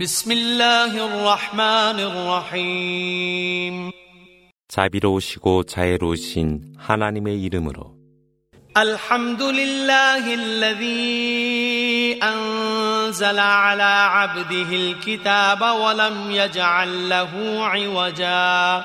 بسم الله الرحمن الرحيم 자비로우시고 자애로우신 하나님의 이름으로 الحمد لله الذي أنزل على عبده الكتاب ولم يجعل له عوجا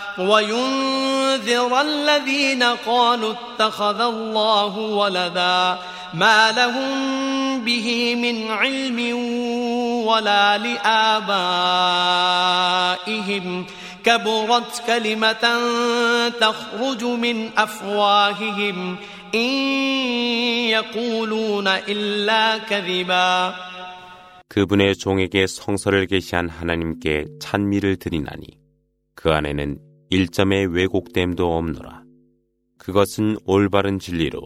وينذر الذين قالوا اتخذ الله ولدا ما لهم به من علم ولا لآبائهم كبرت كلمة تخرج من أفواههم إن يقولون إلا كذبا 그분의 종에게 성서를 계시한 하나님께 찬미를 드리나니 그 안에는 일점의 왜곡됨도 없노라. 그것은 올바른 진리로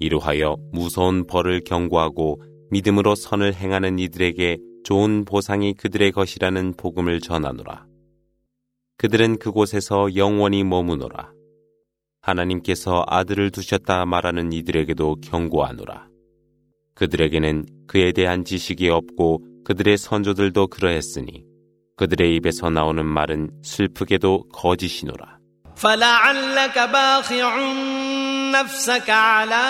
이루하여 무서운 벌을 경고하고 믿음으로 선을 행하는 이들에게 좋은 보상이 그들의 것이라는 복음을 전하노라. 그들은 그곳에서 영원히 머무노라. 하나님께서 아들을 두셨다 말하는 이들에게도 경고하노라. 그들에게는 그에 대한 지식이 없고 그들의 선조들도 그러했으니 그들의 입에서 나오는 말은 슬프게도 거짓이노라. فلعلك باخع نفسك على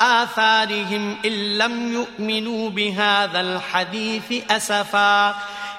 آثارهم إن لم يؤمنوا بهذا الحديث أسفا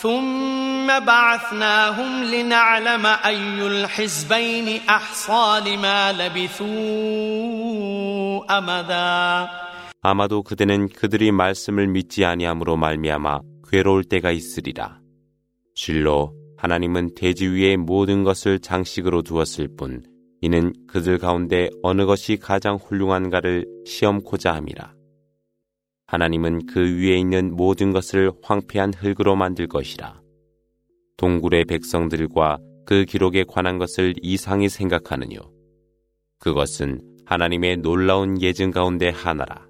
ثم بعثناهم لنعلم أي الحزبين أحصى لما لبثوا أمدا 아마도 그대는 그들이 말씀을 믿지 아니함으로 말미암아 괴로울 때가 있으리라. 실로 하나님은 대지 위에 모든 것을 장식으로 두었을 뿐 이는 그들 가운데 어느 것이 가장 훌륭한가를 시험코자 함이라. 하나님은 그 위에 있는 모든 것을 황폐한 흙으로 만들 것이라. 동굴의 백성들과 그 기록에 관한 것을 이상히 생각하느뇨. 그것은 하나님의 놀라운 예증 가운데 하나라.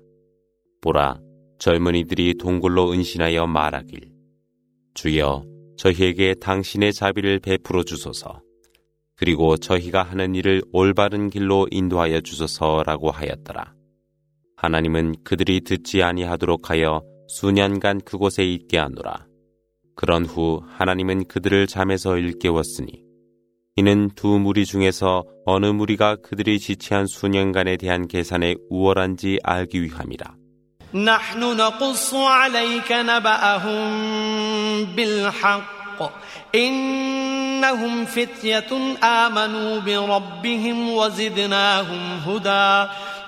보라, 젊은이들이 동굴로 은신하여 말하길. 주여, 저희에게 당신의 자비를 베풀어 주소서. 그리고 저희가 하는 일을 올바른 길로 인도하여 주소서라고 하였더라. 하나님은 그들이 듣지 아니하도록 하여 수년간 그곳에 있게 하노라. 그런 후 하나님은 그들을 잠에서 일깨웠으니 이는 두 무리 중에서 어느 무리가 그들이 지체한 수년간에 대한 계산에 우월한지 알기 위함이라. نحن نقص عليك نبأهم بالحق إنهم فتية آمنوا بربهم وزدناهم هدى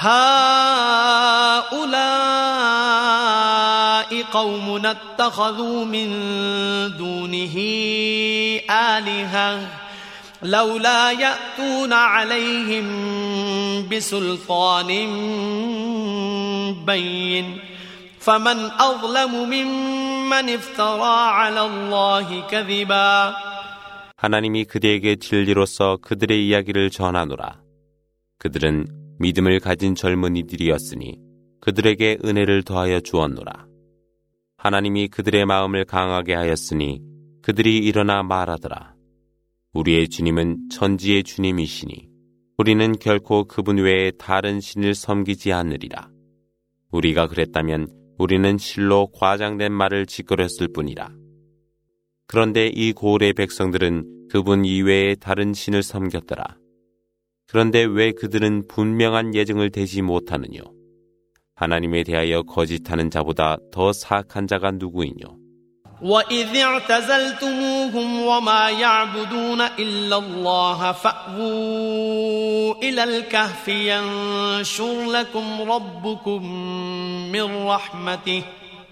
هؤلاء قوم اتخذوا من دونه آلهة لولا يأتون عليهم بسلطان بين فمن أظلم ممن افترى على الله كذبا 하나님이 그대에게 진리로서 그들의 이야기를 전하노라. 그들은 믿음을 가진 젊은이들이었으니 그들에게 은혜를 더하여 주었노라. 하나님이 그들의 마음을 강하게 하였으니 그들이 일어나 말하더라. 우리의 주님은 천지의 주님이시니 우리는 결코 그분 외에 다른 신을 섬기지 않으리라. 우리가 그랬다면 우리는 실로 과장된 말을 짓거렸을 뿐이라. 그런데 이 고을의 백성들은 그분 이외에 다른 신을 섬겼더라. 그런데 왜 그들은 분명한 예증을 대지 못하느뇨? 하나님에 대하여 거짓하는 자보다 더 사악한 자가 누구이뇨? وإذ اعتزلتموهم وما يعبدون إلا الله فأووا إلى الكهف ينشر لكم ربكم من رحمته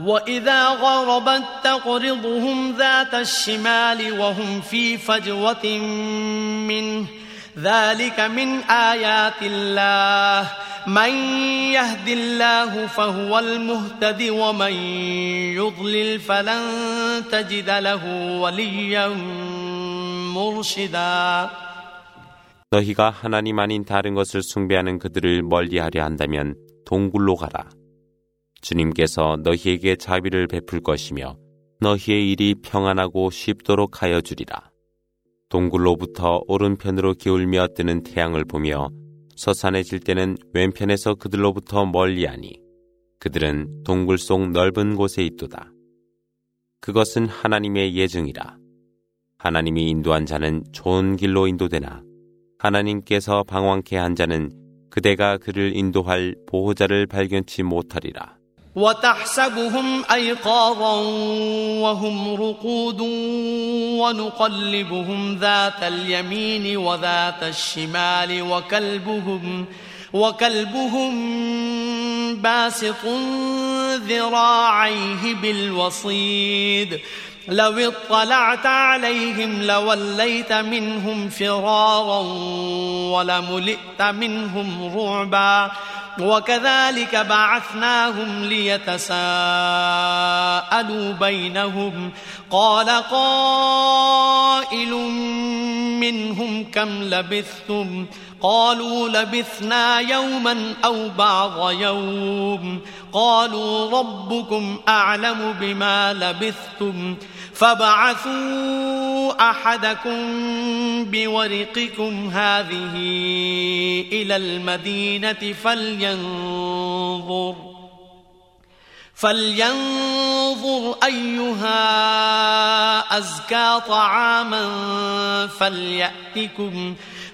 وإذا غربت تقرضهم ذات الشمال وهم في فجوة منه ذلك من آيات الله من يهد الله فهو المهتد ومن يضلل فلن تجد له وليا مرشدا 너희가 하나님 아닌 다른 것을 숭배하는 그들을 멀리하려 한다면 동굴로 가라. 주님께서 너희에게 자비를 베풀 것이며 너희의 일이 평안하고 쉽도록 하여 주리라. 동굴로부터 오른편으로 기울며 뜨는 태양을 보며 서산해질 때는 왼편에서 그들로부터 멀리하니 그들은 동굴 속 넓은 곳에 있도다. 그것은 하나님의 예증이라. 하나님이 인도한 자는 좋은 길로 인도되나 하나님께서 방황케 한 자는 그대가 그를 인도할 보호자를 발견치 못하리라. وتحسبهم أيقاظا وهم رقود ونقلبهم ذات اليمين وذات الشمال وكلبهم وكلبهم باسط ذراعيه بالوصيد لو اطلعت عليهم لوليت منهم فرارا ولملئت منهم رعبا وكذلك بعثناهم ليتساءلوا بينهم قال قائل منهم كم لبثتم قالوا لبثنا يوما أو بعض يوم قالوا ربكم أعلم بما لبثتم فابعثوا أحدكم بورقكم هذه إلى المدينة فلينظر فلينظر أيها أزكى طعاما فليأتكم فليأتكم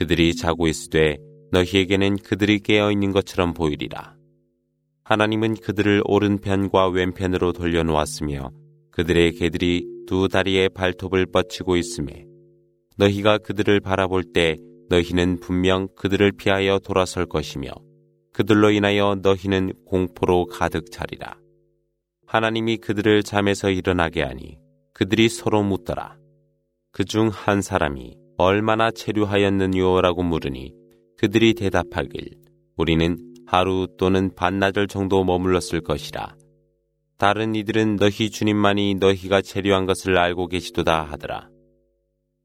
그들이 자고 있으되 너희에게는 그들이 깨어 있는 것처럼 보이리라. 하나님은 그들을 오른편과 왼편으로 돌려놓았으며 그들의 개들이 두 다리에 발톱을 뻗치고 있음에 너희가 그들을 바라볼 때 너희는 분명 그들을 피하여 돌아설 것이며 그들로 인하여 너희는 공포로 가득 차리라. 하나님이 그들을 잠에서 일어나게 하니 그들이 서로 묻더라. 그 중 한 사람이 얼마나 체류하였느냐라고 물으니 그들이 대답하길 우리는 하루 또는 반나절 정도 머물렀을 것이라. 다른 이들은 너희 주님만이 너희가 체류한 것을 알고 계시도다 하더라.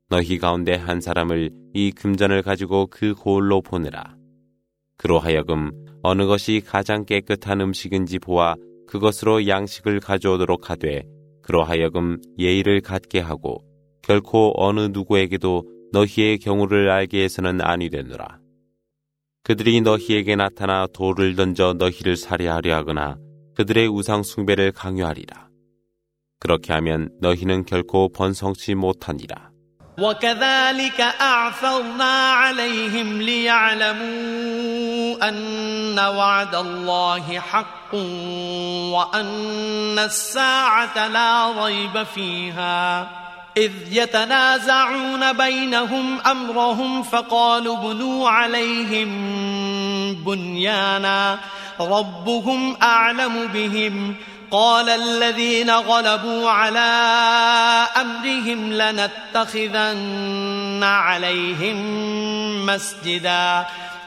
너희 가운데 한 사람을 이 금전을 가지고 그 고을로 보내라. 그로 하여금 어느 것이 가장 깨끗한 음식인지 보아 그것으로 양식을 가져오도록 하되 그로 하여금 예의를 갖게 하고 결코 어느 누구에게도 너희의 경우를 알게 해서는 아니되노라. 그들이 너희에게 나타나 돌을 던져 너희를 살해하려 하거나 그들의 우상 숭배를 강요하리라. 그렇게 하면 너희는 결코 번성치 못하니라. وكذلك أعثرنا عليهم ليعلموا أن وعد الله حق وأن الساعة لا ريب فيها إذ يتنازعون بينهم أمرهم فقالوا بنوا عليهم بنيانا ربهم أعلم بهم قال الذين غلبوا على أمرهم لنتخذن عليهم مسجدا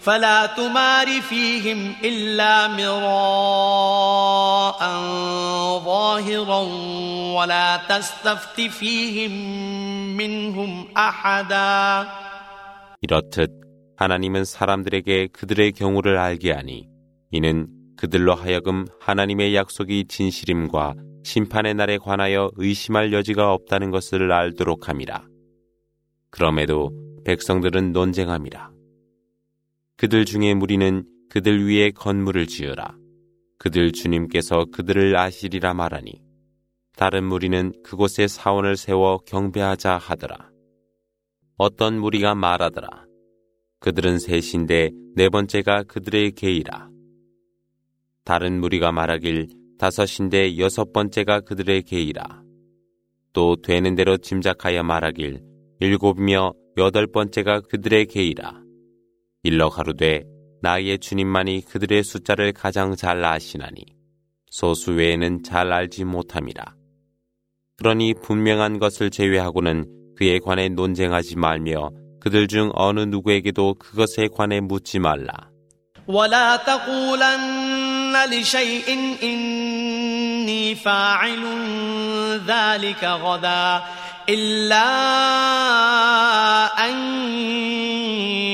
فلا تمار فيهم إلا مراء ظاهرا ولا تستفت فيهم منهم أحدا 이렇듯 하나님은 사람들에게 그들의 경우를 알게 하니 이는 그들로 하여금 하나님의 약속이 진실임과 심판의 날에 관하여 의심할 여지가 없다는 것을 알도록 함이라. 그럼에도 백성들은 논쟁함이라. 그들 중에 무리는 그들 위에 건물을 지으라. 그들 주님께서 그들을 아시리라 말하니 다른 무리는 그곳에 사원을 세워 경배하자 하더라. 어떤 무리가 말하더라. 그들은 셋인데 네 번째가 그들의 계이라. 다른 무리가 말하길 다섯인데 여섯 번째가 그들의 계이라. 또 되는 대로 짐작하여 말하길 일곱이며 여덟 번째가 그들의 계이라. 일러 가로되 나의 주님만이 그들의 숫자를 가장 잘 아시나니 소수 외에는 잘 알지 못함이라. 그러니 분명한 것을 제외하고는 그에 관해 논쟁하지 말며 그들 중 어느 누구에게도 그것에 관해 묻지 말라.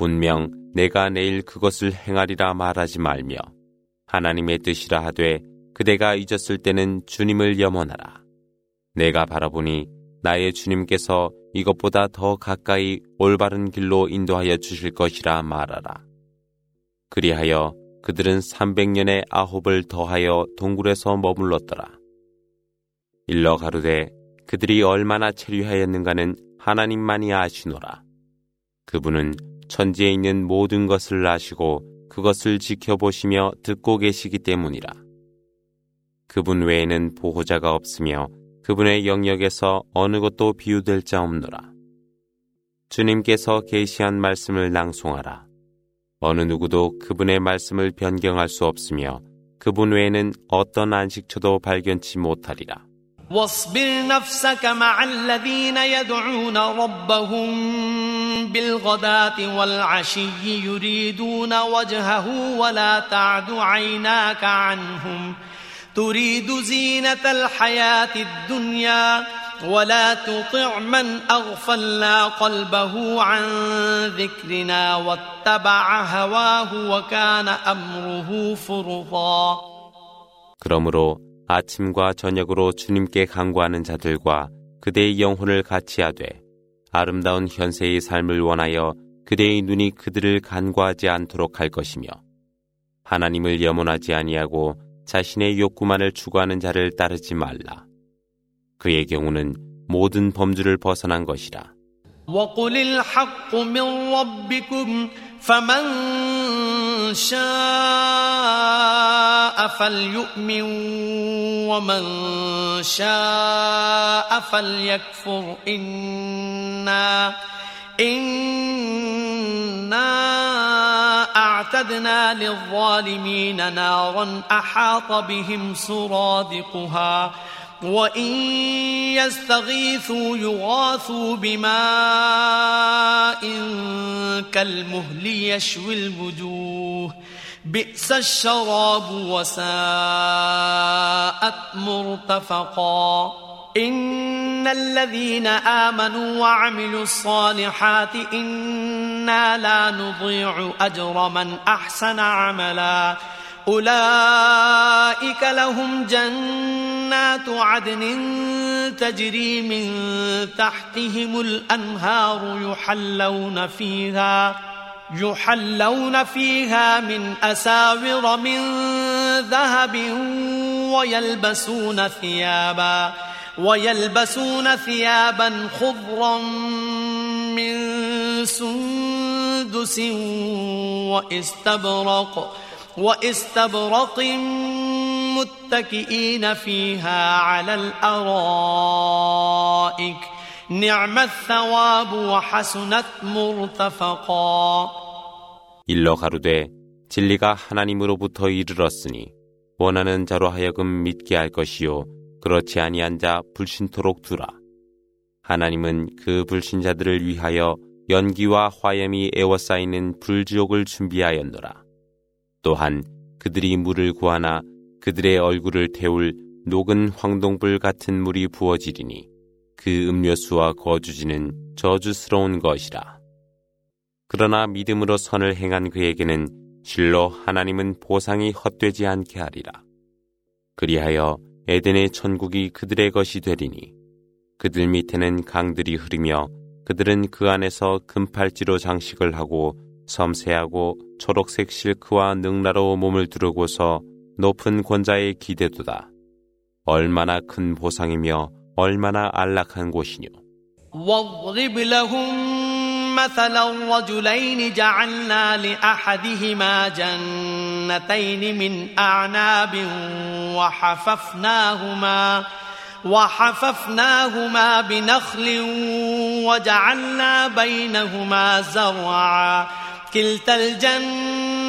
분명 내가 내일 그것을 행하리라 말하지 말며 하나님의 뜻이라 하되 그대가 잊었을 때는 주님을 염원하라. 내가 바라보니 나의 주님께서 이것보다 더 가까이 올바른 길로 인도하여 주실 것이라 말하라. 그리하여 그들은 300년의 아홉을 더하여 동굴에서 머물렀더라. 일러 가루되 그들이 얼마나 체류하였는가는 하나님만이 아시노라. 그분은 천지에 있는 모든 것을 아시고 그것을 지켜보시며 듣고 계시기 때문이라. 그분 외에는 보호자가 없으며 그분의 영역에서 어느 것도 비유될 자 없노라. 주님께서 계시한 말씀을 낭송하라. 어느 누구도 그분의 말씀을 변경할 수 없으며 그분 외에는 어떤 안식처도 발견치 못하리라. واصبر نفسك مع الذين يدعون ربهم بالغداة والعشي يريدون وجهه ولا تعد عيناك عنهم تريد زينة الحياة الدنيا ولا تطع من أغفلنا قلبه عن ذكرنا واتبع هواه وكان أمره فرطا 그러므로 아침과 저녁으로 주님께 간구하는 자들과 그대의 영혼을 같이 하되 아름다운 현세의 삶을 원하여 그대의 눈이 그들을 간과하지 않도록 할 것이며 하나님을 염원하지 아니하고 자신의 욕구만을 추구하는 자를 따르지 말라. 그의 경우는 모든 범주를 벗어난 것이라. فمن شاء فليؤمن ومن شاء فليكفر. إنا إنا أعتدنا للظالمين نارا أحاط بهم سرادقها وإن يستغيثوا يغاثوا بماء كالمهل يشوي الوجوه. بئس الشراب وساءت مرتفقا. إن الذين آمنوا وعملوا الصالحات إنا لا نضيع أجر من أحسن عملا. أولئك لهم جنات عدن تجري من تحتهم الأنهار يحلون فيها يحلون فيها من أساور من ذهب ويلبسون ثيابا ويلبسون ثيابا خضرا من سندس واستبرق واستبرق متكئين فيها على الأرائك نعم الثواب وحسنت مرتفقا 일러 가루되 진리가 하나님으로부터 이르렀으니 원하는 자로 하여금 믿게 할 것이요 그렇지 아니한 자 불신토록 두라. 하나님은 그 불신자들을 위하여 연기와 화염이 에워싸이는 불지옥을 준비하였노라. 또한 그들이 물을 구하나 그들의 얼굴을 태울 녹은 황동불 같은 물이 부어지리니 그 음료수와 거주지는 저주스러운 것이라. 그러나 믿음으로 선을 행한 그에게는 실로 하나님은 보상이 헛되지 않게 하리라. 그리하여 에덴의 천국이 그들의 것이 되리니 그들 밑에는 강들이 흐르며 그들은 그 안에서 금팔찌로 장식을 하고 섬세하고 초록색 실크와 능라로 몸을 두르고서 높은 권자에 기대도다. 얼마나 큰 보상이며 얼마나 안락한 곳이뇨. واضرب لهم مثلا رجلين جعلنا لأحدهما جنتين من أعناب وحففناهما وحففناهما بنخل وجعلنا بينهما زرعا كلتا الجنتين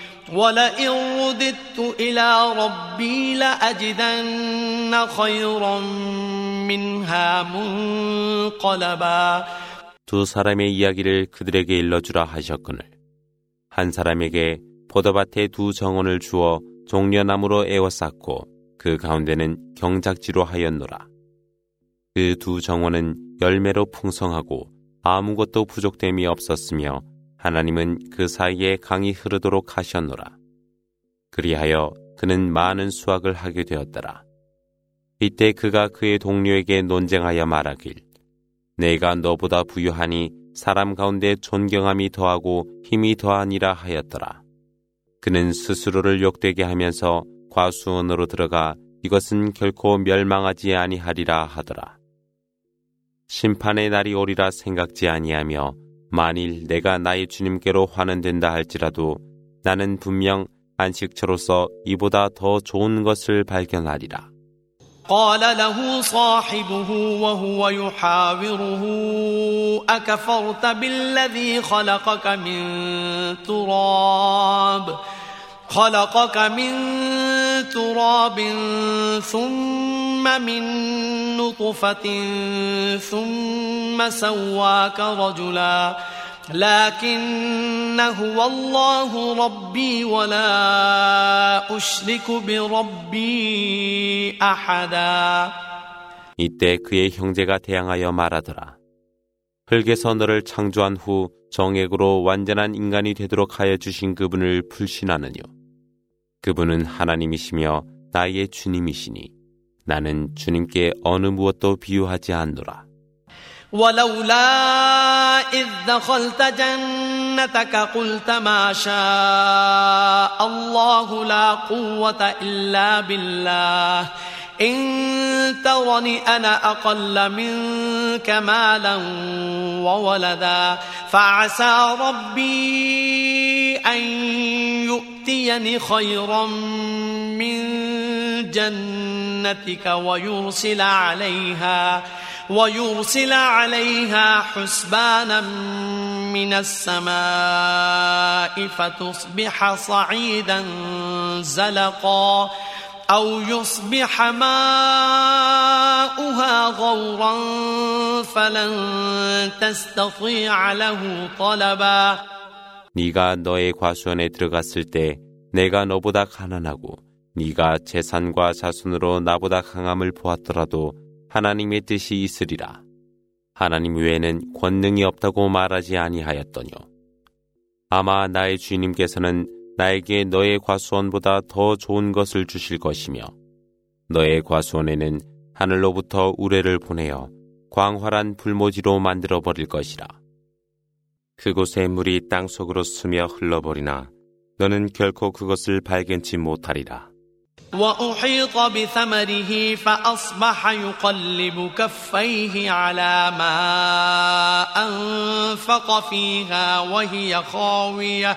ولئن رددت إلى ربي لأجدن خيرا منها منقلبا 두 사람의 이야기를 그들에게 일러주라 하셨거늘 한 사람에게 포도밭에 두 정원을 주어 종려나무로 에워쌌고 그 가운데는 경작지로 하였노라. 그 두 정원은 열매로 풍성하고 아무것도 부족됨이 없었으며 하나님은 그 사이에 강이 흐르도록 하셨노라. 그리하여 그는 많은 수확을 하게 되었더라. 이때 그가 그의 동료에게 논쟁하여 말하길 내가 너보다 부유하니 사람 가운데 존경함이 더하고 힘이 더하니라 하였더라. 그는 스스로를 욕되게 하면서 과수원으로 들어가 이것은 결코 멸망하지 아니하리라 하더라. 심판의 날이 오리라 생각지 아니하며 만일 내가 나의 주님께로 환원된다 할지라도 나는 분명 안식처로서 이보다 더 좋은 것을 발견하리라. قال له صاحبه وهو يحاوره أكفرت بالذي خلقك من تراب خلقك من تراب ثم من نطفة ثم سواك رجلا لكن هو الله ربي ولا أشرك بربي أحدا 이때 그의 형제가 대항하여 말하더라. 흙에서 너를 창조한 후 정액으로 완전한 인간이 되도록 하여 주신 그분을 불신하느뇨. 그분은 하나님이시며 나의 주님이시니 나는 주님께 어느 무엇도 비유하지 않노라. ولولا إذ دخلت جنتك قلت ما شاء الله لا قوة إلا بالله إن ترني أنا أقل منك مالا وولدا فعسى ربي أن يؤتيني خيرا من جنتك ويرسل عليها ويرسل عليها حسبانا من السماء فتصبح صعيدا زلقا أو يصبح ماؤها غورا فلن تستطيع له طلبا 네가 너의 과수원에 들어갔을 때 내가 너보다 가난하고 네가 재산과 자손으로 나보다 강함을 보았더라도 하나님의 뜻이 있으리라. 하나님 외에는 권능이 없다고 말하지 아니하였더뇨. 아마 나의 주님께서는 나에게 너의 과수원보다 더 좋은 것을 주실 것이며 너의 과수원에는 하늘로부터 우레를 보내어 광활한 불모지로 만들어 버릴 것이라. 그곳의 물이 땅 속으로 스며 흘러버리나 너는 결코 그것을 발견치 못하리라. وأحيط بثمره فأصبح يقلب كفيه على ما أنفق فيها وهي خاوية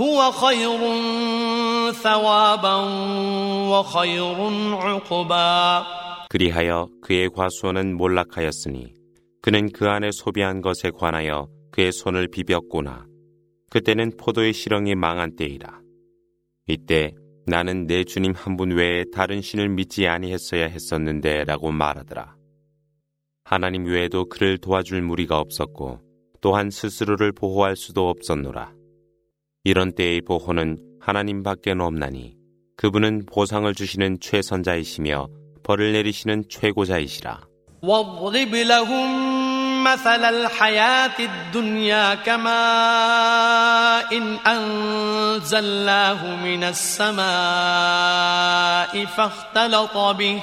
هو خير ثوابا وخير عقبا 그리하여 그의 과수원은 몰락하였으니 그는 그 안에 소비한 것에 관하여 그의 손을 비볐구나. 그때는 포도의 실형이 망한 때이라. 이때 나는 내 주님 한 분 외에 다른 신을 믿지 아니했어야 했었는데 라고 말하더라. 하나님 외에도 그를 도와줄 무리가 없었고 또한 스스로를 보호할 수도 없었노라. 이런 때의 보호는 하나님 밖에 없나니 그분은 보상을 주시는 최선자이시며 벌을 내리시는 최고자이시라. واضرب لهم مثل الحياة الدنيا كماء إن أنزلناه من السماء فاختلط به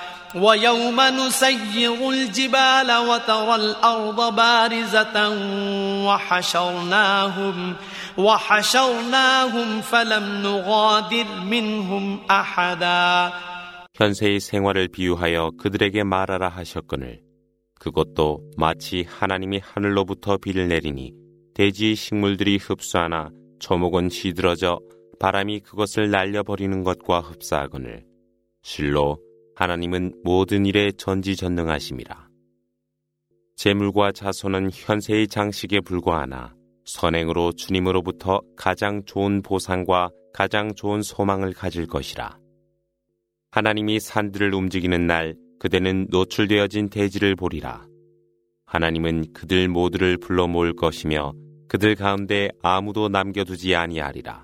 ويوم نسير الجبال وترى الأرض بارزة وحشرناهم وحشرناهم فلم نغادر منهم أحدا 현세의 생활을 비유하여 그들에게 말하라 하셨거늘 그것도 마치 하나님이 하늘로부터 비를 내리니 대지의 식물들이 흡수하나 초목은 시들어져 바람이 그것을 날려버리는 것과 흡사하거늘 실로 하나님은 모든 일에 전지전능하심이라. 재물과 자손은 현세의 장식에 불과하나 선행으로 주님으로부터 가장 좋은 보상과 가장 좋은 소망을 가질 것이라. 하나님이 산들을 움직이는 날 그대는 노출되어진 대지를 보리라. 하나님은 그들 모두를 불러 모을 것이며 그들 가운데 아무도 남겨두지 아니하리라.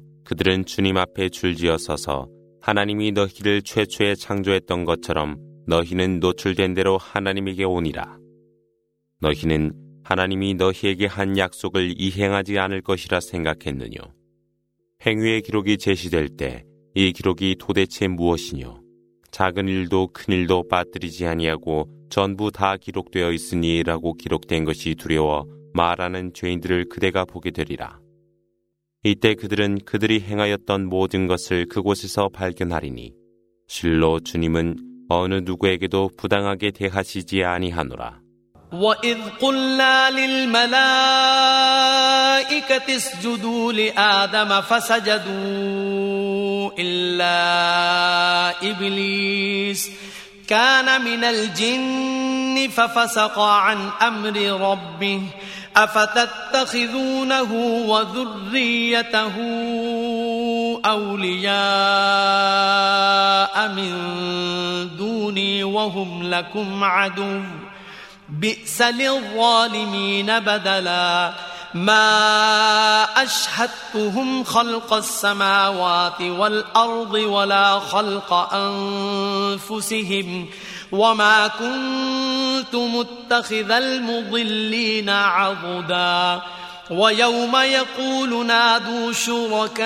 그들은 주님 앞에 줄지어 서서 하나님이 너희를 최초에 창조했던 것처럼 너희는 노출된 대로 하나님에게 오니라. 너희는 하나님이 너희에게 한 약속을 이행하지 않을 것이라 생각했느뇨. 행위의 기록이 제시될 때 이 기록이 도대체 무엇이뇨? 작은 일도 큰 일도 빠뜨리지 아니하고 전부 다 기록되어 있으니라고 기록된 것이 두려워 말하는 죄인들을 그대가 보게 되리라. 이때 그들은 그들이 행하였던 모든 것을 그곳에서 발견하리니 실로 주님은 어느 누구에게도 부당하게 대하시지 아니하노라. وإذ قلنا للملائكة اسجدوا لآدم فسجدوا إلا إبليس كان من الجن ففسق عن أمر ربه أفتتخذونه وذريته أولياء من دوني وهم لكم عدو. بئس للظالمين بدلا. ما أشهدتهم خلق السماوات والأرض ولا خلق أنفسهم. وما كنت متخذ المضلين عضدا ويوم يقول نادوا شركائي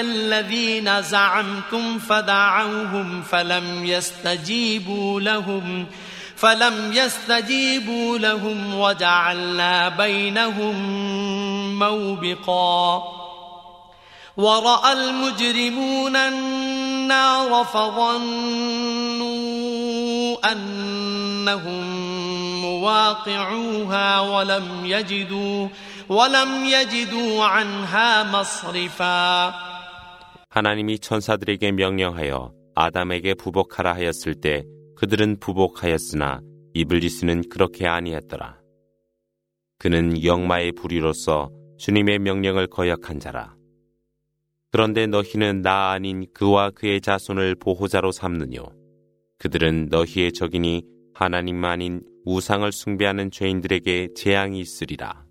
الذين زعمتم فدعوهم فلم يستجيبوا لهم ۖ فلم يستجيبوا لهم وجعلنا بينهم موبقا ورأى المجرمون النار فظنوا أنهم مواقعوها ولم يجدوا ولم يجدوا عنها مصرفا 하나님이 천사들에게 명령하여 아담에게 부복하라 하였을 때 그들은 부복하였으나 이블리스는 그렇게 아니했더라. 그는 영마의 불의로서 주님의 명령을 거역한 자라. 그런데 너희는 나 아닌 그와 그의 자손을 보호자로 삼느뇨. 그들은 너희의 적이니 하나님 아닌 우상을 숭배하는 죄인들에게 재앙이 있으리라.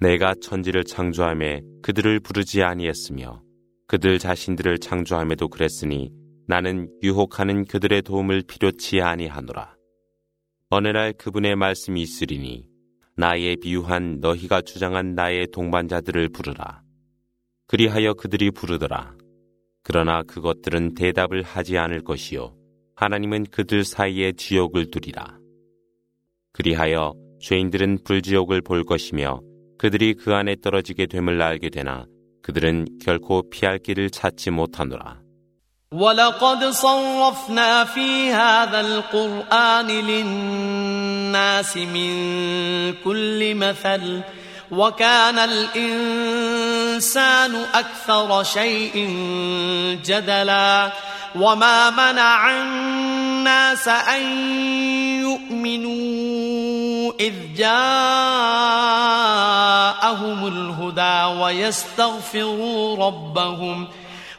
내가 천지를 창조함에 그들을 부르지 아니했으며 그들 자신들을 창조함에도 그랬으니 나는 유혹하는 그들의 도움을 필요치 아니하노라. 어느 날 그분의 말씀이 있으리니 나의 비유한 너희가 주장한 나의 동반자들을 부르라. 그리하여 그들이 부르더라. 그러나 그것들은 대답을 하지 않을 것이요. 하나님은 그들 사이에 지옥을 두리라. 그리하여 죄인들은 불지옥을 볼 것이며 그들이 그 안에 떨어지게 됨을 알게 되나 그들은 결코 피할 길을 찾지 못하노라. ولقد صرفنا في هذا القرآن للناس من كل مثل وكان الإنسان أكثر شيء جدلا وما منع الناس أن يؤمنوا إذ جاءهم الهدى ويستغفروا ربهم ۖ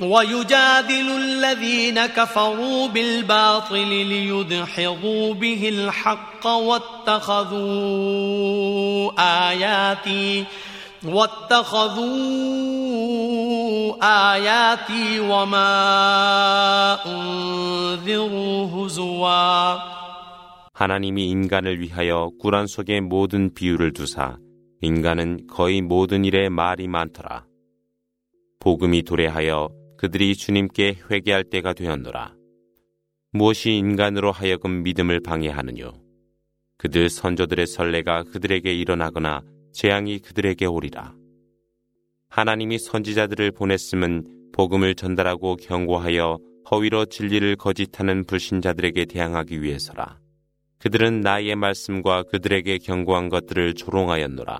ويجادل الذين كفروا بالباطل ليدحضوا به الحق واتخذوا آياتي واتخذوا آياتي وما أنذروا هزواً 하나님이 인간을 위하여 꾸란 속의 모든 비유를 두사 인간은 거의 모든 일에 말이 많더라. 복음이 도래하여 그들이 주님께 회개할 때가 되었노라. 무엇이 인간으로 하여금 믿음을 방해하느뇨? 그들 선조들의 선례가 그들에게 일어나거나 재앙이 그들에게 오리라. 하나님이 선지자들을 보냈음은 복음을 전달하고 경고하여 허위로 진리를 거짓하는 불신자들에게 대항하기 위해서라. 그들은 나의 말씀과 그들에게 경고한 것들을 조롱하였노라.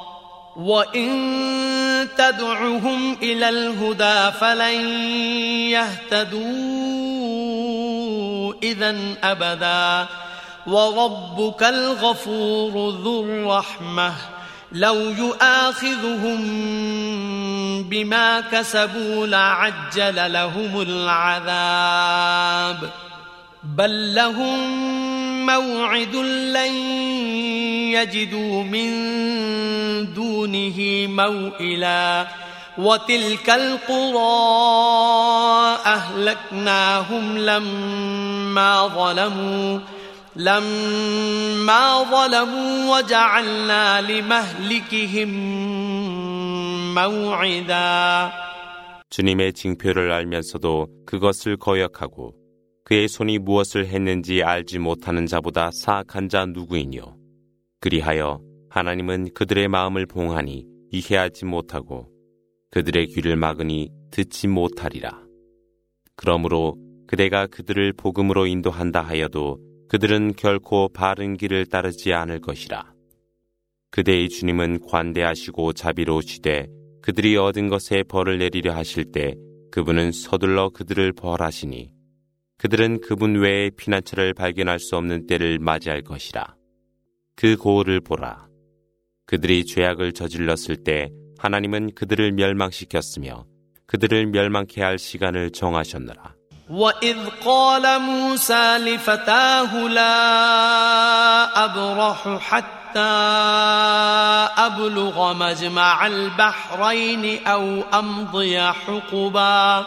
وإن تدعهم إلى الهدى فلن يهتدوا إذا أبدا وربك الغفور ذو الرحمة لو يؤاخذهم بما كسبوا لعجل لهم العذاب بل لهم موعد لن يجدوا من دونه موئلا وتلك القرى أهلكناهم لما ظلموا لما ظلموا وجعلنا لمهلكهم موعدا 주님의 징표를 알면서도 그것을 거역하고 그의 손이 무엇을 했는지 알지 못하는 자보다 사악한 자 누구이뇨. 그리하여 하나님은 그들의 마음을 봉하니 이해하지 못하고 그들의 귀를 막으니 듣지 못하리라. 그러므로 그대가 그들을 복음으로 인도한다 하여도 그들은 결코 바른 길을 따르지 않을 것이라. 그대의 주님은 관대하시고 자비로우시되 그들이 얻은 것에 벌을 내리려 하실 때 그분은 서둘러 그들을 벌하시니 그들은 그분 외에 피난처를 발견할 수 없는 때를 맞이할 것이라. 그 고을을 보라. 그들이 죄악을 저질렀을 때 하나님은 그들을 멸망시켰으며 그들을 멸망케 할 시간을 정하셨느라. وإذ قال موسى لفتاه لا أبرح حتى أبلغ مجمع البحرين أو أمضي حقبا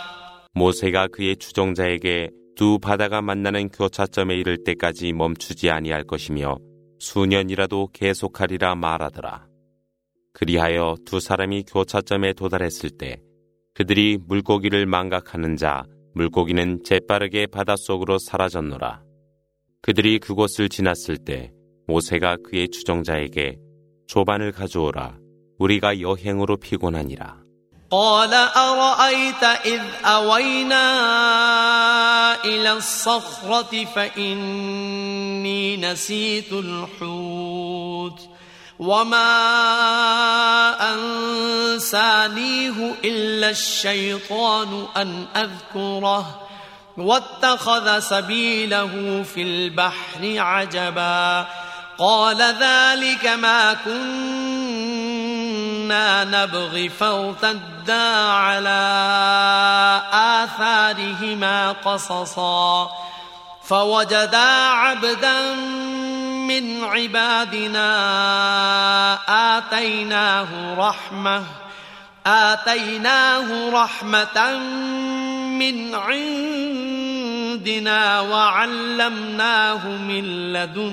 모세가 그의 추종자에게 두 바다가 만나는 교차점에 이를 때까지 멈추지 아니할 것이며 수년이라도 계속하리라 말하더라. 그리하여 두 사람이 교차점에 도달했을 때 그들이 물고기를 망각하는 자 물고기는 재빠르게 바닷속으로 사라졌노라. 그들이 그곳을 지났을 때 모세가 그의 추종자에게 조반을 가져오라. 우리가 여행으로 피곤하니라. قال أرأيت إذ أوينا إلى الصخرة فإني نسيت الحوت وما أنسانيه إلا الشيطان أن أذكره واتخذ سبيله في البحر عجبا قال ذلك ما كنا نبغي فارتدا على آثارهما قصصا. فوجدا عبدا من عبادنا آتيناه رحمة آتيناه رحمة من عندنا وعلمناه من لدنا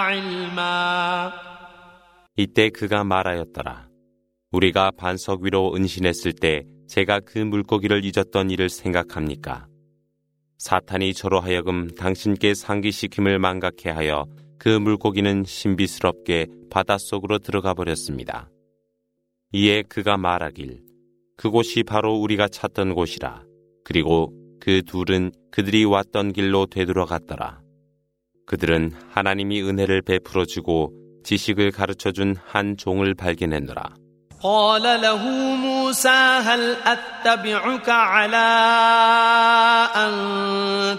علما 이때 그가 말하였더라. 우리가 반석 위로 은신했을 때 제가 그 물고기를 잊었던 일을 생각합니까? 사탄이 저로 하여금 당신께 상기시킴을 망각해 하여 그 물고기는 신비스럽게 바닷속으로 들어가 버렸습니다. 이에 그가 말하길 그곳이 바로 우리가 찾던 곳이라. 그리고 그 둘은 그들이 왔던 길로 되돌아갔더라. 그들은 하나님이 은혜를 베풀어 주고 지식을 가르쳐 준 한 종을 발견했노라. قال له موسى هل أتبعك على أن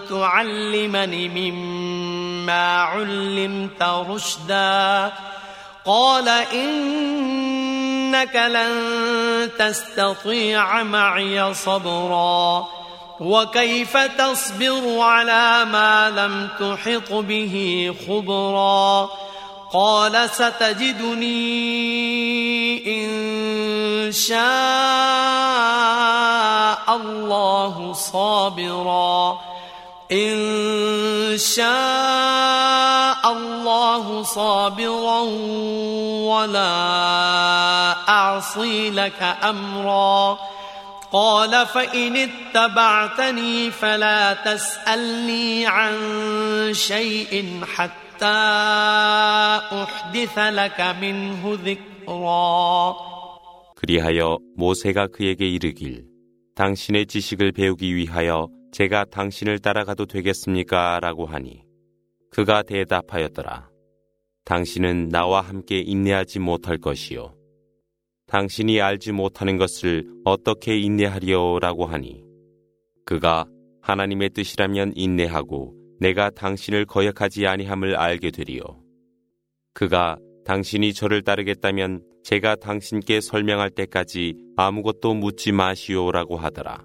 تعلمني مما علمت رشدا قال إنك لن تستطيع معي صبرا وكيف تصبر على ما لم تحط به خبرا قال ستجدني إن شاء الله صابرا إن شاء الله صابرا ولا أعصي لك أمرا قال فإن اتبعتني فلا تسألني عن شيء حتى أحدث لك منه ذكرا 그리하여 모세가 그에게 이르길 당신의 지식을 배우기 위하여 제가 당신을 따라가도 되겠습니까? 라고 하니 그가 대답하였더라. 당신은 나와 함께 인내하지 못할 것이요. 당신이 알지 못하는 것을 어떻게 인내하리요? 라고 하니 그가 하나님의 뜻이라면 인내하고 내가 당신을 거역하지 아니함을 알게 되리요. 그가 당신이 저를 따르겠다면 제가 당신께 설명할 때까지 아무것도 묻지 마시오라고 하더라.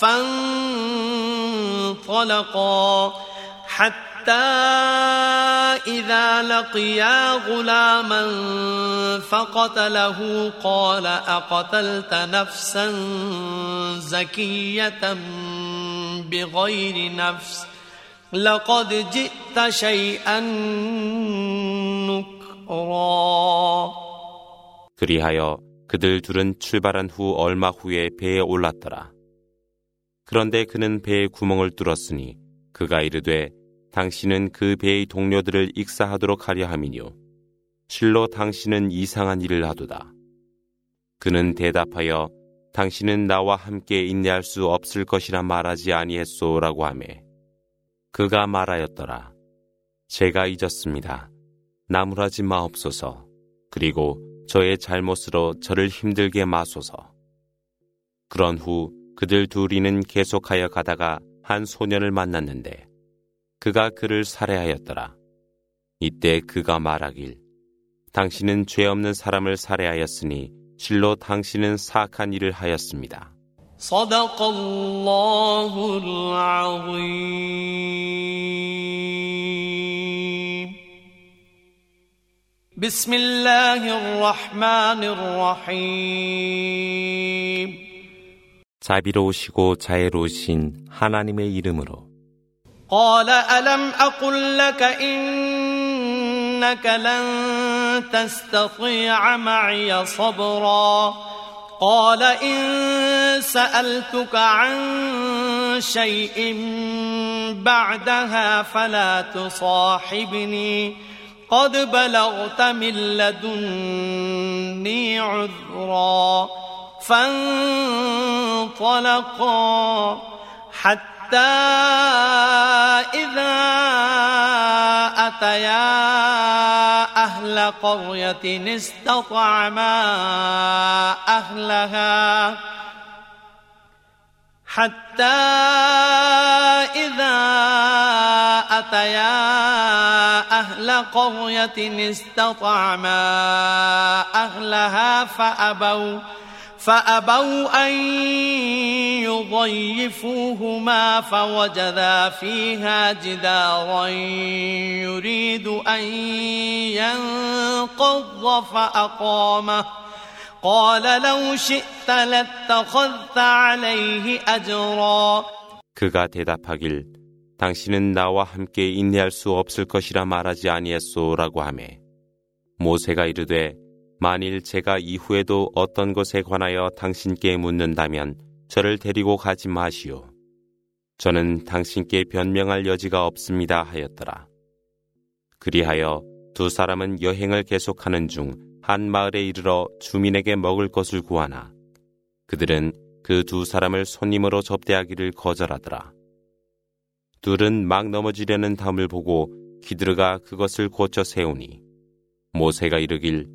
فانطلقا حتى حتى إذا لقيا غلاما فقتله قال أقتلت نفسا زكية بغير نفس لقد جئت شيئا نكرا 그리하여 그들 둘은 출발한 후 얼마 후에 배에 올랐더라. 그런데 그는 배에 구멍을 뚫었으니 그가 이르되 당신은 그 배의 동료들을 익사하도록 하려 함이뇨. 실로 당신은 이상한 일을 하도다. 그는 대답하여 당신은 나와 함께 인내할 수 없을 것이라 말하지 아니했소라고 하매 그가 말하였더라. 제가 잊었습니다. 나무라지 마옵소서. 그리고 저의 잘못으로 저를 힘들게 마소서. 그런 후 그들 둘이는 계속하여 가다가 한 소년을 만났는데 그가 그를 살해하였더라. 이때 그가 말하길 당신은 죄 없는 사람을 살해하였으니 실로 당신은 사악한 일을 하였습니다. صدق الله العظيم بسم الله الرحمن الرحيم 자비로우시고 자애로우신 하나님의 이름으로 قال ألم أقل لك إنك لن تستطيع معي صبرا قال إن سألتك عن شيء بعدها فلا تصاحبني قد بلغت من لدني عذرا فانطلقا حتى إذا أتيا أهل قرية استطعما أهلها حتى إذا أتيا أهل قرية استطعما أهلها فأبوا فأبوا أن يضيفوهما فوجدا فيها جدارا يريد أن ينقض فأقامه قال لو شئت لاتخذت عليه أجرا 그가 대답하길 당신은 나와 함께 인내할 수 없을 것이라 말하지 아니했소라고 하매 모세가 이르되 만일 제가 이후에도 어떤 것에 관하여 당신께 묻는다면 저를 데리고 가지 마시오. 저는 당신께 변명할 여지가 없습니다 하였더라. 그리하여 두 사람은 여행을 계속하는 중 한 마을에 이르러 주민에게 먹을 것을 구하나 그들은 그 두 사람을 손님으로 접대하기를 거절하더라. 둘은 막 넘어지려는 담을 보고 기드르가 그것을 고쳐 세우니 모세가 이르길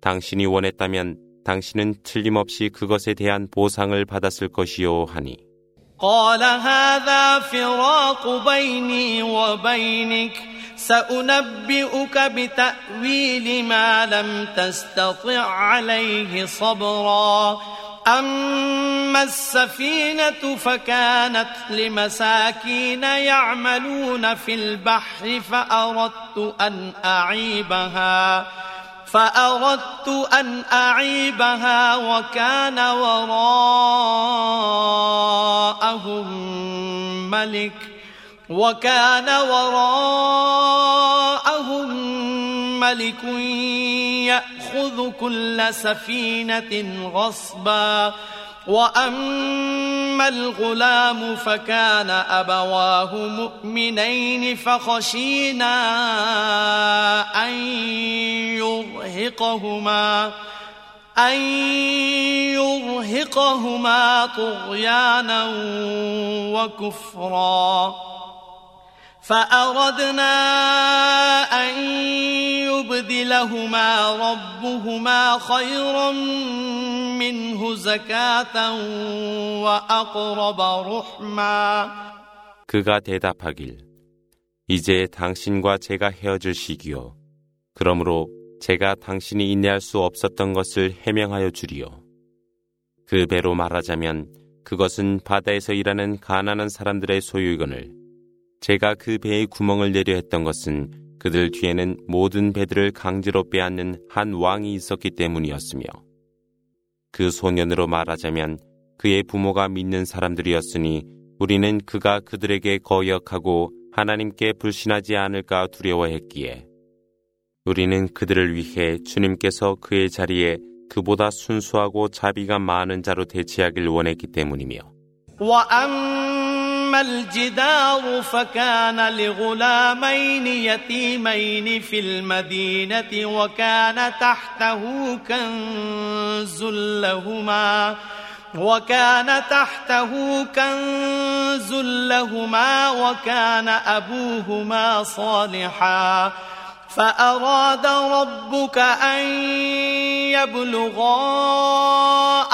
당신이 원했다면 당신은 틀림없이 그것에 대한 보상을 받았을 것이요 하니 قال هذا فراق بيني وبينك سأنبئك بتأويل ما لم تستطع عليه صبرا أما السفينة فكانت لمساكين يعملون في البحر فأردت أن أعيبها فأردت أن أعيبها وكان وراءهم ملك وكان وراءهم ملك يأخذ كل سفينة غصبا وأما الغلام فكان أبواه مؤمنين فخشينا أن يرهقهما أن يرهقهما طغيانا وكفرا. فأردنا أن يبدلهما ربهما خيرا منه زكاة وأقرب رحما 그가 대답하길 이제 당신과 제가 헤어질 시기요 그러므로 제가 당신이 인내할 수 없었던 것을 해명하여 주리요 그 배로 말하자면 그것은 바다에서 일하는 가난한 사람들의 소유이거늘 제가 그 배에 구멍을 내려 했던 것은 그들 뒤에는 모든 배들을 강제로 빼앗는 한 왕이 있었기 때문이었으며 그 소년으로 말하자면 그의 부모가 믿는 사람들이었으니 우리는 그가 그들에게 거역하고 하나님께 불신하지 않을까 두려워했기에 우리는 그들을 위해 주님께서 그의 자리에 그보다 순수하고 자비가 많은 자로 대체하길 원했기 때문이며 وأما الجدار فكان لغلامين يتيمين في المدينة وكان تحته كنز لهما وكان تحته كنز لهما وكان أبوهما صالحا فأراد ربك أن يبلغا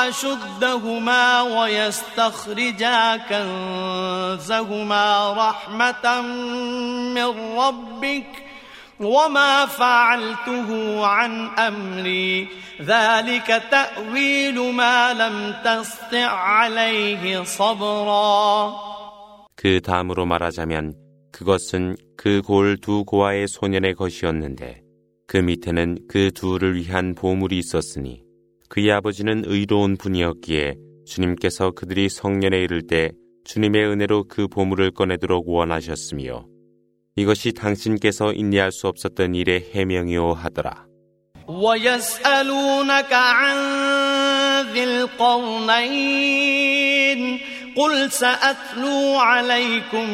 أشدهما ويستخرجا كنزهما رحمة من ربك وما فعلته عن أمري ذلك تأويل ما لم تستع عليه صبرا 그 다음으로 말하자면 그것은 그 골 두 고아의 소년의 것이었는데 그 밑에는 그 둘을 위한 보물이 있었으니 그의 아버지는 의로운 분이었기에 주님께서 그들이 성년에 이를 때 주님의 은혜로 그 보물을 꺼내도록 원하셨으며 이것이 당신께서 인내할 수 없었던 일의 해명이오 하더라. قل سأتلو عليكم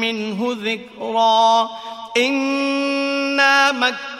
منه ذكرا. إنا مكنا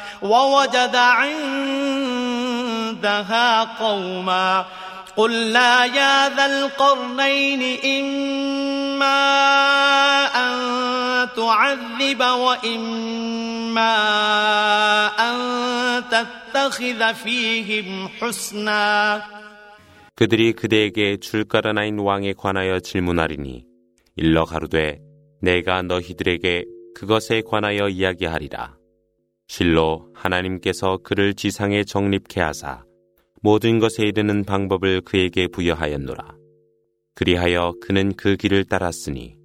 ووجد عندها قوما قلنا يا ذا القرنين إما أن تعذب وإما أن تتخذ فيهم حسنا 그들이 그대에게 줄가라나인 왕에 관하여 질문하리니 일러 가로되 내가 너희들에게 그것에 관하여 이야기하리라. 실로 하나님께서 그를 지상에 정립케 하사 모든 것에 이르는 방법을 그에게 부여하였노라. 그리하여 그는 그 길을 따랐으니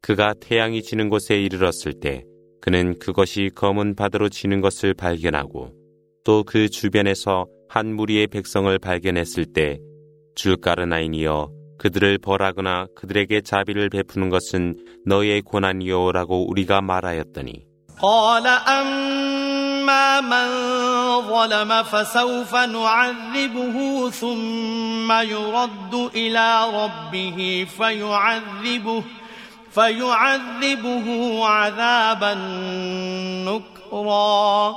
그가 태양이 지는 곳에 이르렀을 때 그는 그것이 검은 바다로 지는 것을 발견하고 또 그 주변에서 한 무리의 백성을 발견했을 때 줄가르나인이여 그들을 벌하거나 그들에게 자비를 베푸는 것은 너의 고난이요라고 우리가 말하였더니 أما من ظلم فسوف نعذبه ثم يرد إلى ربه فيعذبه فيعذبه عذابا نكرا.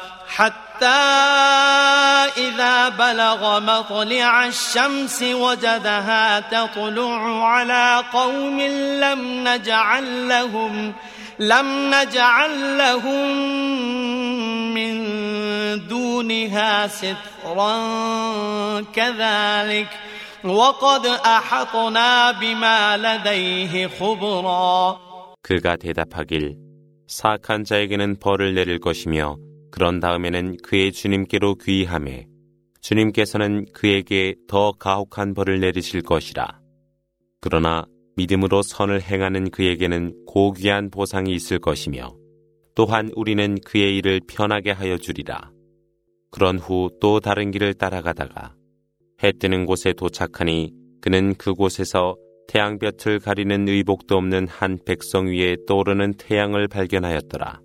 حتى إذا بلغ مطلع الشمس وجدها تطلع على قوم لم نجعل لهم لم نجعل لهم من دونها سترا كذلك ۖ وقد أحطنا بما لديه خبرا 그가 대답하길 사악한 자에게는 벌을 내릴 것이며 그런 다음에는 그의 주님께로 귀의함에 주님께서는 그에게 더 가혹한 벌을 내리실 것이라. 그러나 믿음으로 선을 행하는 그에게는 고귀한 보상이 있을 것이며 또한 우리는 그의 일을 편하게 하여 주리라. 그런 후 또 다른 길을 따라가다가 해 뜨는 곳에 도착하니 그는 그곳에서 태양볕을 가리는 의복도 없는 한 백성 위에 떠오르는 태양을 발견하였더라.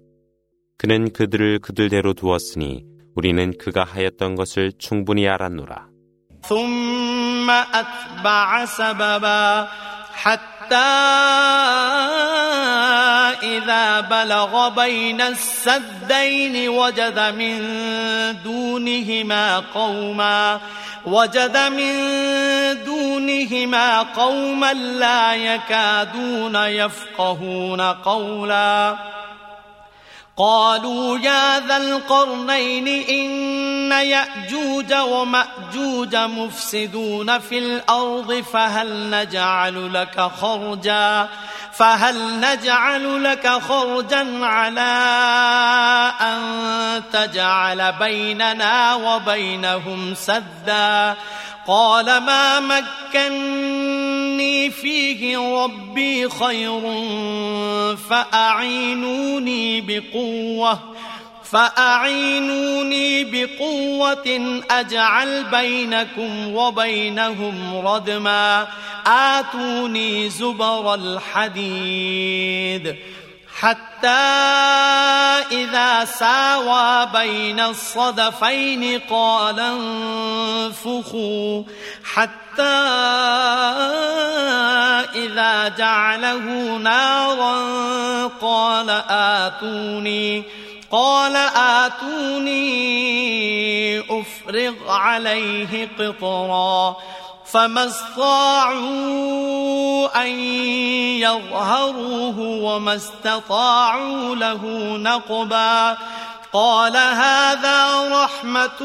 그는 그들을 그들대로 두었으니 우리는 그가 하였던 것을 충분히 알았노라. ثم أتبع سببا حتى إذا بلغ بين السدين وجد من دونهما قوما وجد من دونهما قوما لا يكادون يفقهون قولا قالوا يا ذا القرنين إن يأجوج ومأجوج مفسدون في الأرض فهل نجعل لك خرجا فهل نجعل لك خرجا على أن تجعل بيننا وبينهم سدا قال ما مكني فيه ربي خير فأعينوني بقوة فأعينوني بقوة أجعل بينكم وبينهم ردما آتوني زبر الحديد حتى إذا ساوى بين الصدفين قال انفخوا. حتى إذا جعله نارا قال آتوني قال آتوني أفرغ عليه قطرا. فما استطاعوا أن يظهروه وما استطاعوا له نقبا قال هذا رحمة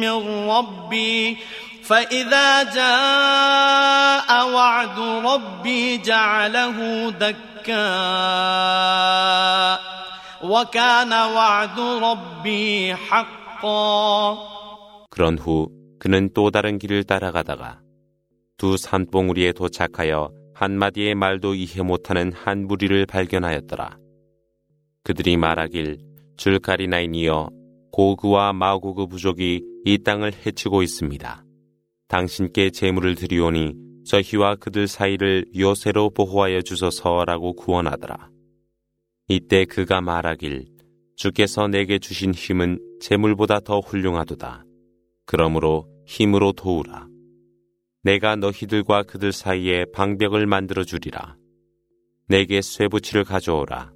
من ربي فإذا جاء وعد ربي جعله دكا الدكاء وكان وعد ربي حقا 그런 후 그는 또 다른 길을 따라가다가 두 산봉우리에 도착하여 한마디의 말도 이해 못하는 한 무리를 발견하였더라. 그들이 말하길 줄가리나인이여 고그와 마고그 부족이 이 땅을 해치고 있습니다. 당신께 재물을 드리오니 저희와 그들 사이를 요새로 보호하여 주소서라고 구원하더라. 이때 그가 말하길 주께서 내게 주신 힘은 재물보다 더 훌륭하도다. 그러므로 힘으로 도우라. 내가 너희들과 그들 사이에 방벽을 만들어 주리라. 내게 쇠붙이를 가져오라.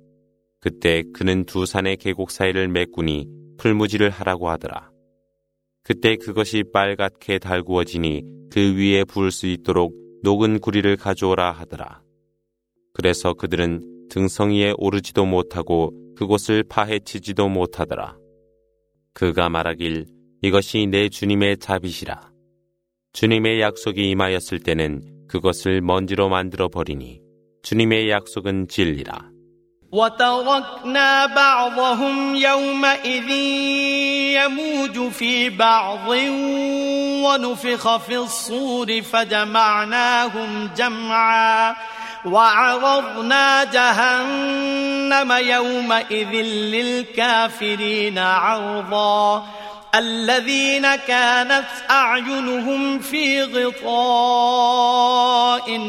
그때 그는 두 산의 계곡 사이를 메꾸니 풀무지를 하라고 하더라. 그때 그것이 빨갛게 달구어지니 그 위에 부을 수 있도록 녹은 구리를 가져오라 하더라. 그래서 그들은 등성이에 오르지도 못하고 그곳을 파헤치지도 못하더라. 그가 말하길 이것이 내 주님의 자비시라. 주님의 약속이 임하였을 때는 그것을 먼지로 만들어 버리니 주님의 약속은 진리라. وتركنا بعضهم يومئذ يموج في بعض ونفخ في الصور فجمعناهم جمعا وعرضنا جهنم يومئذ للكافرين عرضا الذين كانت أعينهم في غطاء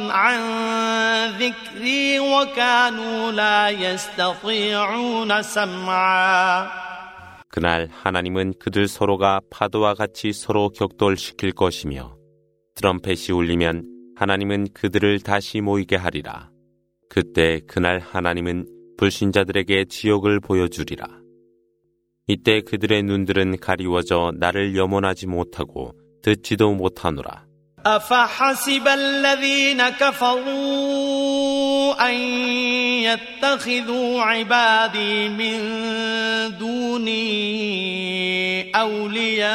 عن ذكري وكانوا لا يستطيعون سمعا 그날 하나님은 그들 서로가 파도와 같이 서로 격돌시킬 것이며 트럼펫이 울리면 하나님은 그들을 다시 모이게 하리라. 그때 그날 하나님은 불신자들에게 지옥을 보여주리라. 이때 그들의 눈들은 가리워져 나를 염원하지 못하고 듣지도 못하노라. أفحسب الذين كفروا أن يتخذوا عبادي من دوني أولياء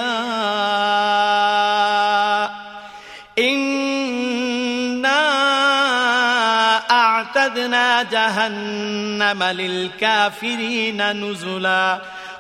إنا أعتدنا جهنم للكافرين نزلا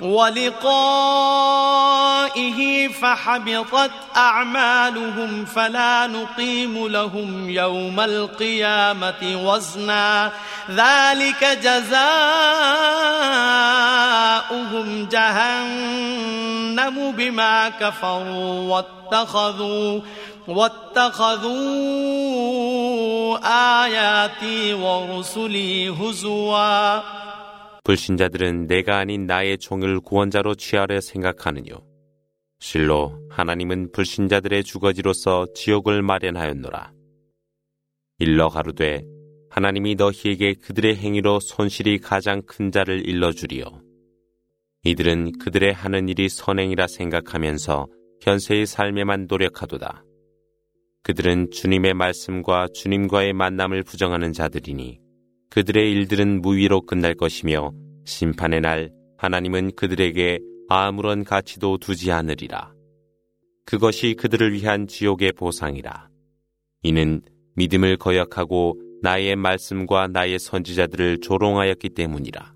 ولقائه فحبطت أعمالهم فلا نقيم لهم يوم القيامة وزنا ذلك جزاؤهم جهنم بما كفروا واتخذوا واتخذوا آياتي ورسلي هزواً 불신자들은 내가 아닌 나의 종을 구원자로 취하려 생각하느뇨. 실로 하나님은 불신자들의 주거지로서 지옥을 마련하였노라. 일러 가루되 하나님이 너희에게 그들의 행위로 손실이 가장 큰 자를 일러주리요. 이들은 그들의 하는 일이 선행이라 생각하면서 현세의 삶에만 노력하도다. 그들은 주님의 말씀과 주님과의 만남을 부정하는 자들이니 그들의 일들은 무위로 끝날 것이며 심판의 날 하나님은 그들에게 아무런 가치도 두지 않으리라. 그것이 그들을 위한 지옥의 보상이라. 이는 믿음을 거역하고 나의 말씀과 나의 선지자들을 조롱하였기 때문이라.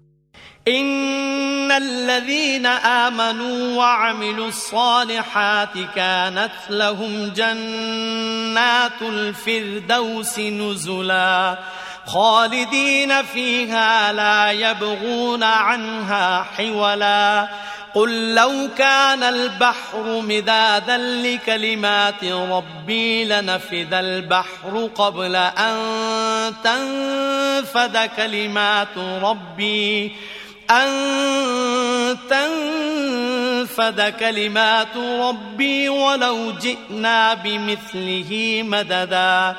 إن الذين آمنوا وعملوا الصالحات كانت لهم جنات الفردوس نزلاً خالدين فيها لا يبغون عنها حولا. قل لو كان البحر مدادا لكلمات ربي لنفذ البحر قبل أن تنفذ كلمات ربي. أن تنفذ كلمات ربي ولو جئنا بمثله مددا.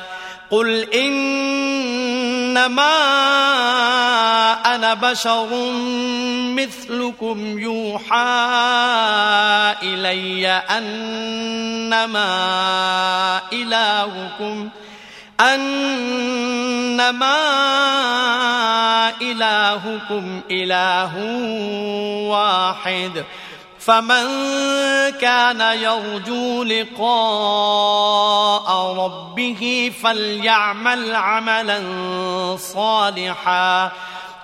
قل إن إنما أنا بشر مثلكم يوحى إلي أنما إلهكم أنما إلهكم إله واحد فمن كان يرجو لقاء ربه فليعمل عملا صالحا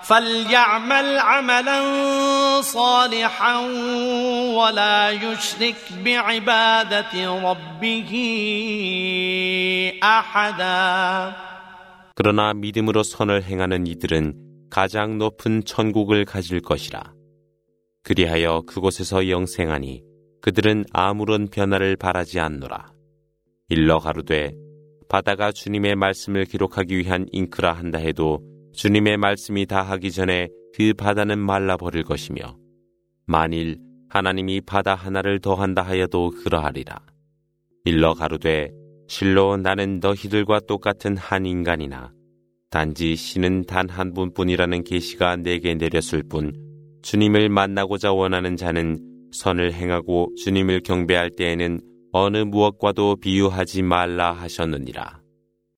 فليعمل عملا صالحا ولا يشرك بعبادة ربه أحدا 그러나 믿음으로 선을 행하는 이들은 가장 높은 천국을 가질 것이라. 그리하여 그곳에서 영생하니 그들은 아무런 변화를 바라지 않노라. 일러 가로되 바다가 주님의 말씀을 기록하기 위한 잉크라 한다 해도 주님의 말씀이 다 하기 전에 그 바다는 말라버릴 것이며 만일 하나님이 바다 하나를 더한다 하여도 그러하리라. 일러 가로되 실로 나는 너희들과 똑같은 한 인간이나 단지 신은 단 한 분뿐이라는 계시가 내게 내렸을 뿐 주님을 만나고자 원하는 자는 선을 행하고 주님을 경배할 때에는 어느 무엇과도 비유하지 말라 하셨느니라.